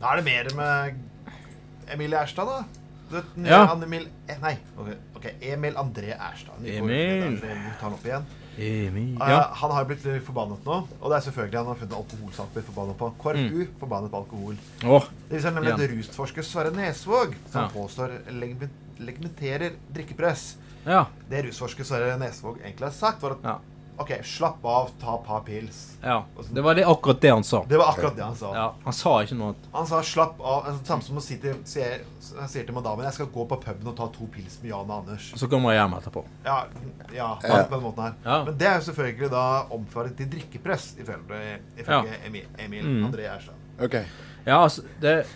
Da er det mer med Emil Erstad, da. Det, Ja. Emil, eh, nei, ok, ok, Emil André Erstad. Vi Emil. Vi tar han opp igjen. Emil. Eh, Ja. Han har blitt litt forbannet nå. Og det er selvfølgelig han har funnet alkoholsak blitt forbannet på. KrFU forbannet på alkohol. Åh, Det viser nemlig at rusforsker Sverre Nesvåg, som Ja. påstår legitimerer drikkepress. ja. Det rusforsker Sverre Nesvåg egentlig har sagt, var at Ja. OK, slapp av, ta et par pils. ja. Det var det, akkurat det han sa. Det var akkurat det han sa. Ja, han sa ikke noe annet. Han sa 'slapp av'. Altså, Samme som å si til, sier, sier til madammen 'jeg skal gå på puben og ta to pils med Jan og Anders'. Så kommer jeg hjem etterpå. Ja, ja, Ja. på den måten her. Ja. Men det er jo selvfølgelig da omført til drikkepress, ifølge, ifølge Emil, Emil Mm. André Gjerstad. OK. Ja, altså, det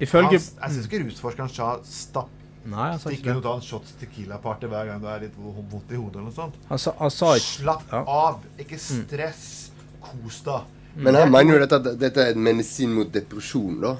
Ifølge jeg syns ikke rusforskeren sa 'stapp'. Nei, han sa ikke det. og ta en shot Tequila-party hver gang du er litt vo- vondt i hodet eller noe sånt. Han sa, han sa ikke Slapp Ja. Mm. av. Ikke stress. Kos deg. Men han mener jo dette dette er en medisin mot depresjon, da.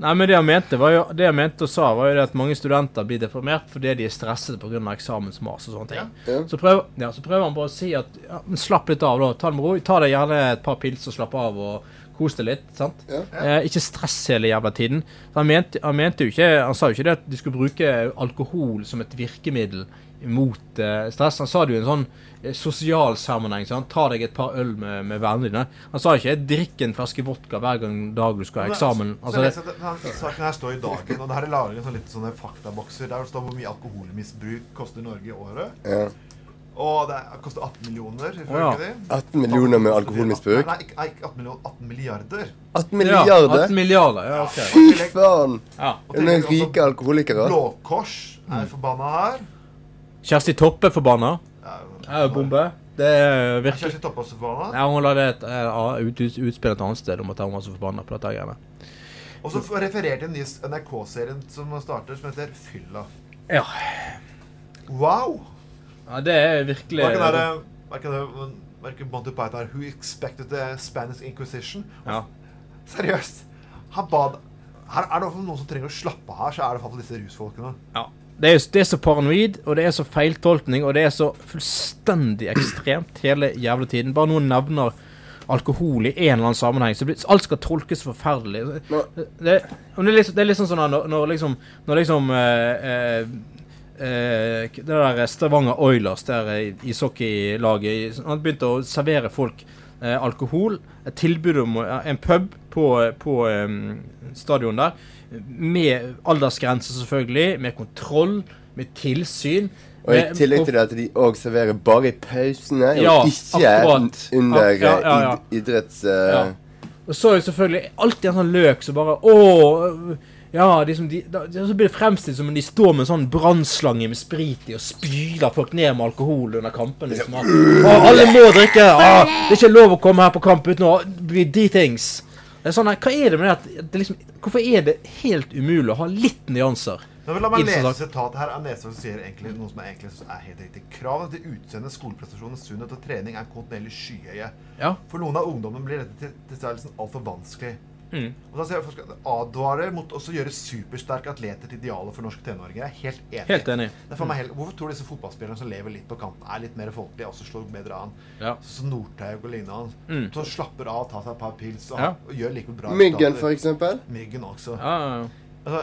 Nei, men det han mente var jo Det han mente og sa, var jo det at mange studenter blir deprimert fordi de er stresset pga. eksamensmas og sånne ting. Ja. Så, prøver, ja, så prøver han bare å si at ja, men slapp litt av, da. Ta det med ro. Ta deg gjerne et par pils og slapp av og kos deg litt. sant? Ja. Eh, ikke stress hele jævla tiden. Han, mente, han mente jo ikke Han sa jo ikke det at de skulle bruke alkohol som et virkemiddel mot eh, stress. Han sa det jo i en sånn eh, sosial sammenheng. sant? Ta deg et par øl med, med vennene dine. Han sa ikke 'drikk en flaske vodka hver gang dag du skal ha eksamen'. Så Altså, det, den saken her står i dagen, og det her er laget en sånn litt sånne faktabokser der det står hvor mye alkoholmisbruk koster Norge i året. Ja. Og det er- koster 18 millioner, ifølge ja. de. 18 millioner med alkoholmisbruk. Nei, ikke, ikke 18 millioner, 18 milliarder. 18 milliarder? ja, 18 milliarder. Ja, ok. Fy faen! Ja. Tenker rike alkoholikere. Blå Kors er forbanna her. Kjersti Toppe er forbanna. Ja, Er bombe. Det er virkelig Kjersti Toppe også forbanna? Ja, Hun lagde et eh, ut, ut, utspill et annet sted om at hun var så forbanna på dette greiene. Og så refererte jeg til NRK-serien som starter, som heter Fylla. Ja. Wow! Ja. Det er virkelig Hva kan det hva kan det Verken Monty Python Who expected the Spanish Inquisition? Ja. Seriøst. Habad, Her er det noen som trenger å slappe av så er det i hvert fall disse rusfolkene. ja. Det er, det er så paranoid, og det er så feiltolkning, og det er så fullstendig ekstremt hele jævla tiden. Bare noen nevner alkohol i en eller annen sammenheng, så blir, alt skal tolkes forferdelig. Det, det, er liksom, det er liksom sånn sånn at når, når liksom Når liksom eh, eh, eh, Det der Stavanger Oilers, der eh, ishockeylaget Han begynte å servere folk eh, alkohol. Et tilbud om eh, en pub på, på um, stadion der. Med aldersgrense, selvfølgelig. Med kontroll. Med tilsyn. Og i tillegg til det at de òg serverer bare i pausene, og ikke akkurat. under Ja, ja, ja, ja. id- idretts... Uh, Ja. Og så er jo selvfølgelig alltid en sånn løk som bare Å! Ja, de som de, de, så blir det fremstilt som om de står med en sånn brannslange med sprit i og spyler folk ned med alkohol under kampen. Liksom. At, alle må drikke! Å, det er ikke lov å komme her på kamp uten å bli dritings. Det er sånn, hva er det med det at det liksom, Hvorfor er det helt umulig å ha litt nyanser? Men La meg lese sitatet her. av Nesvåg som sier egentlig noe som er, egentlig er helt riktig. Kravene til utseende, skoleprestasjoner, sunnhet og trening er kontinuerlig skyhøye. Ja. For noen av ungdommene blir dette til- tilstedeværelsen altfor vanskelig. Mm. Og da sier jeg at advarer mot å gjøre supersterke atleter til idealet for norske tenåringer. Jeg er helt enig. Helt enig. Det er for meg helt, hvorfor tror du disse fotballspillerne som lever litt på kanten, er litt mer folkelige, også slår bedre an? Ja. Så som Northaug og lignende. Mm. Så slapper av, tar seg et par pils og, Ja. og gjør like bra Myggen, eksempel. Myggen også. Ja, ja, ja. Altså,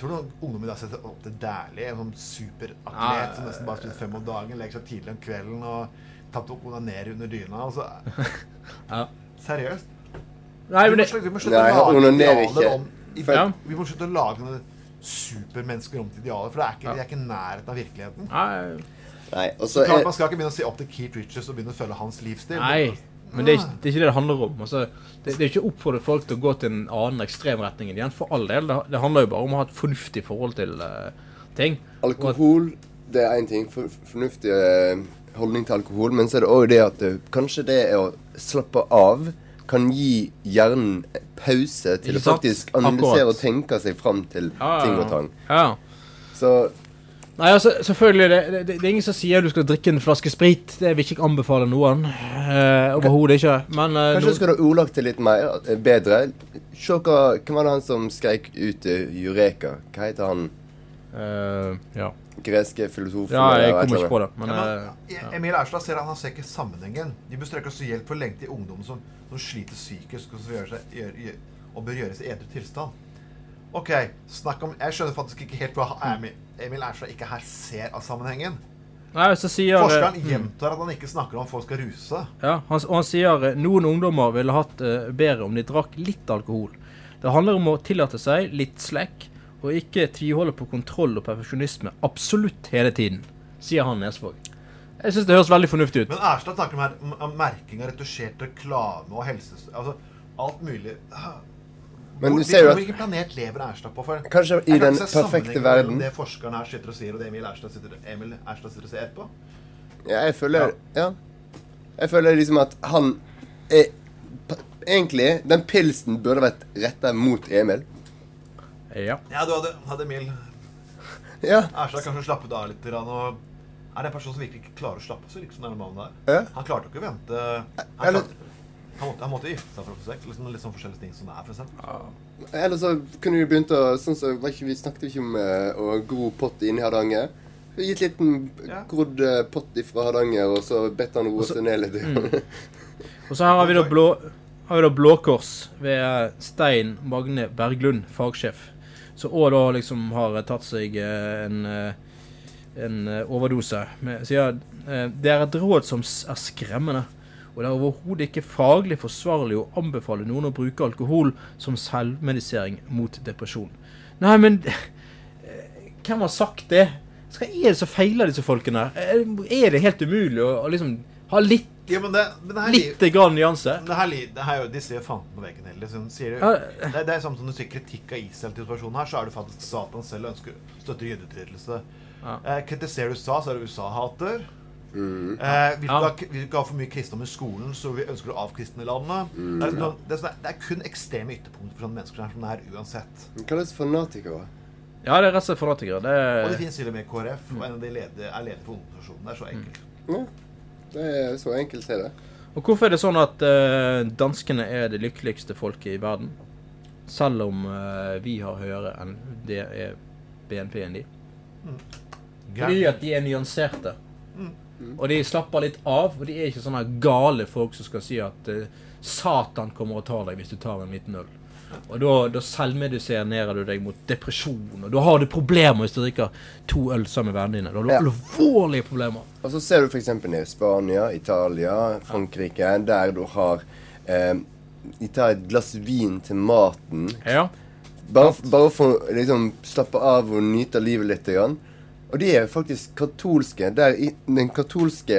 tror du ungdommen i dag setter opp til Dæhlie, en sånn superatlet Ja, som nesten bare spiser fem om dagen, legger seg tidlig om kvelden og tatt opp onanerer under dyna? Altså, Ja. seriøst? Nei, Vi må slutte, vi må slutte Nei, å lage idealer om i, Ja. Vi må slutte å lage noen supermennesker om til idealer, for det er ikke, Ja. de er ikke nærheten av virkeligheten. nei, Nei, også, Klart, man skal ikke begynne å se opp til Keith Richards og begynne å følge hans livsstil. Nei, men det er, ikke, det er ikke det det handler om. Altså, det, det er ikke oppfordret folk til å gå til en annen ekstremretning igjen, for all del. Det, det handler jo bare om å ha et fornuftig forhold til uh, ting. alkohol Det er én ting. For, fornuftig eh, holdning til alkohol. Men så er det òg det at eh, kanskje det er å slappe av kan gi hjernen pause til å faktisk analysere Akkurat. og tenke seg fram til Ja, ting og tang. Ja. Så Nei, altså, selvfølgelig, det, det, det er ingen som sier du skal drikke en flaske sprit. Det vil jeg ikke anbefale noen. Eh, Overhodet ikke. Men eh, kanskje no- du skulle ordlagt det litt mer eh, bedre. Se hva Hvem var det han som skreik ut 'Jureka'? Eureka? Hva heter han eh, Ja, greske filosofer ja jeg kommer ikke på det. Men Ja, men, ja. Emil Erstad ser han, han ser ikke sammenhengen. De bør strekke oss hjelp for lengte i ungdommen som, som sliter psykisk og, gjør seg, gjør, gjør, og bør gjøres i edru tilstand. OK, snakk om Jeg skjønner faktisk ikke helt hva Emil, Emil Erstad ikke her ser av sammenhengen. Nei, så sier eh, Forskeren mm. gjentar at han ikke snakker om folk skal ruse seg. Ja, han, og han sier eh, noen ungdommer ville hatt uh, bedre om de drakk litt alkohol. Det handler om å tillate seg litt slekk, og ikke tviholde på kontroll og perfeksjonisme absolutt hele tiden, sier han Nesvåg. Jeg syns det høres veldig fornuftig ut. Men Erstad snakker om, her, om- merking av retusjert reklame og helse... Altså alt mulig. Men Hvor- du ser jo at Hvilken planet lever Erstad på? For Kanskje i kan den perfekte verden. Det forskeren her sitter og sier, og det Emil Erstad sitter, Emil Erstad sitter og ser på. Ja, jeg føler Ja. Jeg føler liksom at han er Egentlig, den pilsen burde vært retta mot Emil. Ja. Ja, du hadde, hadde Emil Ja. Erstad kanskje slappet av litt. Og er det en person som virkelig ikke klarer å slappe av så liksom denne mannen der. Ja. Han klarte ikke å vente Han, Eller- klarte, han, måtte, han måtte gifte seg for å få sex. Liksom, litt sånn forskjellige ting som det er, for eksempel. Eller så kunne vi begynt å Sånn så, var ikke, Vi snakket ikke om eh, å gro pott inni Hardanger. Vi Gitt liten Ja. grodd eh, pott fra Hardanger, og så bedt han roe seg ned litt. Mm. Og så her har vi da blå har vi da Blå Kors ved Stein Magne Berglund, fagsjef. Som òg da liksom har tatt seg eh, en, eh, en eh, overdose. Med, sier det er et råd som er skremmende. Og det er overhodet ikke faglig forsvarlig å anbefale noen å bruke alkohol som selvmedisering mot depresjon. Nei, men Hvem har sagt det? Hva er det som feiler disse folkene? Er det helt umulig å liksom ha litt, Ja, men det, men det her litt grann nyanse? det her, det her, De ser fanden på veggen heller. Sånn, sier Ja. det, det er samme som du sier kritikk av Israel til situasjonen her, så er det faktisk Satan selv ønsker støtter jødeutryddelse. Ja. Eh, kritiserer USA, så er det USA-hater. Mm. Eh, vil, Ja. vil du ikke ha for mye kristendom i skolen, så vi ønsker å avkristne landet. det, er, sånn- det, er, sånn- det er kun ekstreme ytterpunkter for sånne mennesker som som det er uansett. Hva er det fanatikere? Ja, det er rett og slett fanatikere. Det Og det finnes til og med KrF, og en av de leder, er leder for ungdomsorganisasjonen. Det er så enkelt. Ja, det er så enkelt er det. og hvorfor er det sånn at uh, danskene er det lykkeligste folket i verden? Selv om uh, vi har høyere enn det er BNP enn de. Fordi at de er nyanserte. Og de slapper litt av, og de er ikke sånne gale folk som skal si at uh, Satan kommer og tar deg hvis du tar en liten øl. Og da, da selvmediserer du deg mot depresjon, og da har du problemer hvis du drikker to øl sammen med vennene dine. Da har du Ja. alvorlige problemer. Og så ser du f.eks. i Spania, Italia, Frankrike, der du har eh, De tar et glass vin til maten. Ja. Bare, bare for å liksom, slappe av og nyte livet litt. Grann. Og de er faktisk katolske. Der i den katolske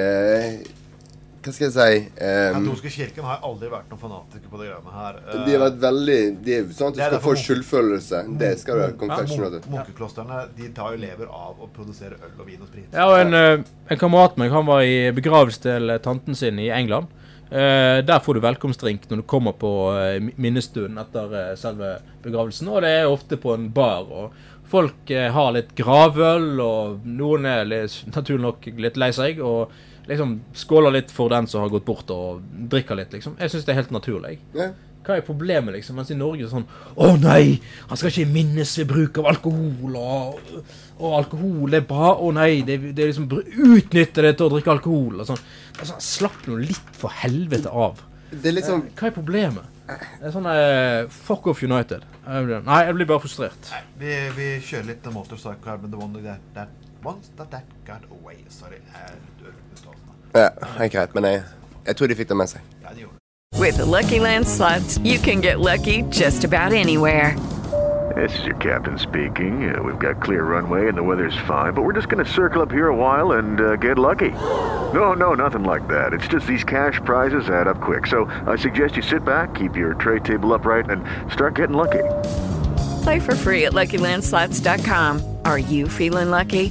Hva skal jeg si eh, katolske kirken har aldri vært noen fanatiker på det greiene her. Uh, De har vært veldig De er sånn at du skal få skyldfølelse. Det skal du Confession. vet. Munkeklostrene de tar jo lever av å produsere øl og vin og sprit. Ja, og en, eh, en kamerat meg, han var i begravelse til tanten sin i England. Uh, der får du velkomstdrink når du kommer på uh, minnestunden etter uh, selve begravelsen. Og det er ofte på en bar. og Folk eh, har litt gravøl, og noen er litt, naturlig nok litt lei seg. Og liksom skåler litt for den som har gått bort, og drikker litt, liksom. Jeg syns det er helt naturlig. Ja. Hva er problemet, liksom? Mens i Norge er det sånn Å nei, han skal ikke minnes ved bruk av alkohol, og, og alkohol er bra. Å nei, det, det er liksom Utnytte det til å drikke alkohol. Og sånn. Det sånn, Slapp nå litt for helvete av. Det er liksom Hva er problemet? Det er sånn uh, Fuck off United. Nei, jeg blir bare frustrert. Vi, vi kjører litt motorcycle her, men the one that, that, once that, that got away. Sorry. Jeg dør uttalelsen. Ja, helt greit. Men jeg, jeg tror de fikk det med seg. Ja, de gjorde det. With the Lucky Land slots, you can get lucky just about anywhere. This is your captain speaking. Uh, we've got clear runway and the weather's fine, but we're just going to circle up here a while and uh, get lucky. No, no, nothing like that. It's just these cash prizes add up quick. So I suggest you sit back, keep your tray table upright, and start getting lucky. Play for free at LuckyLandSlots.com. Are you feeling lucky?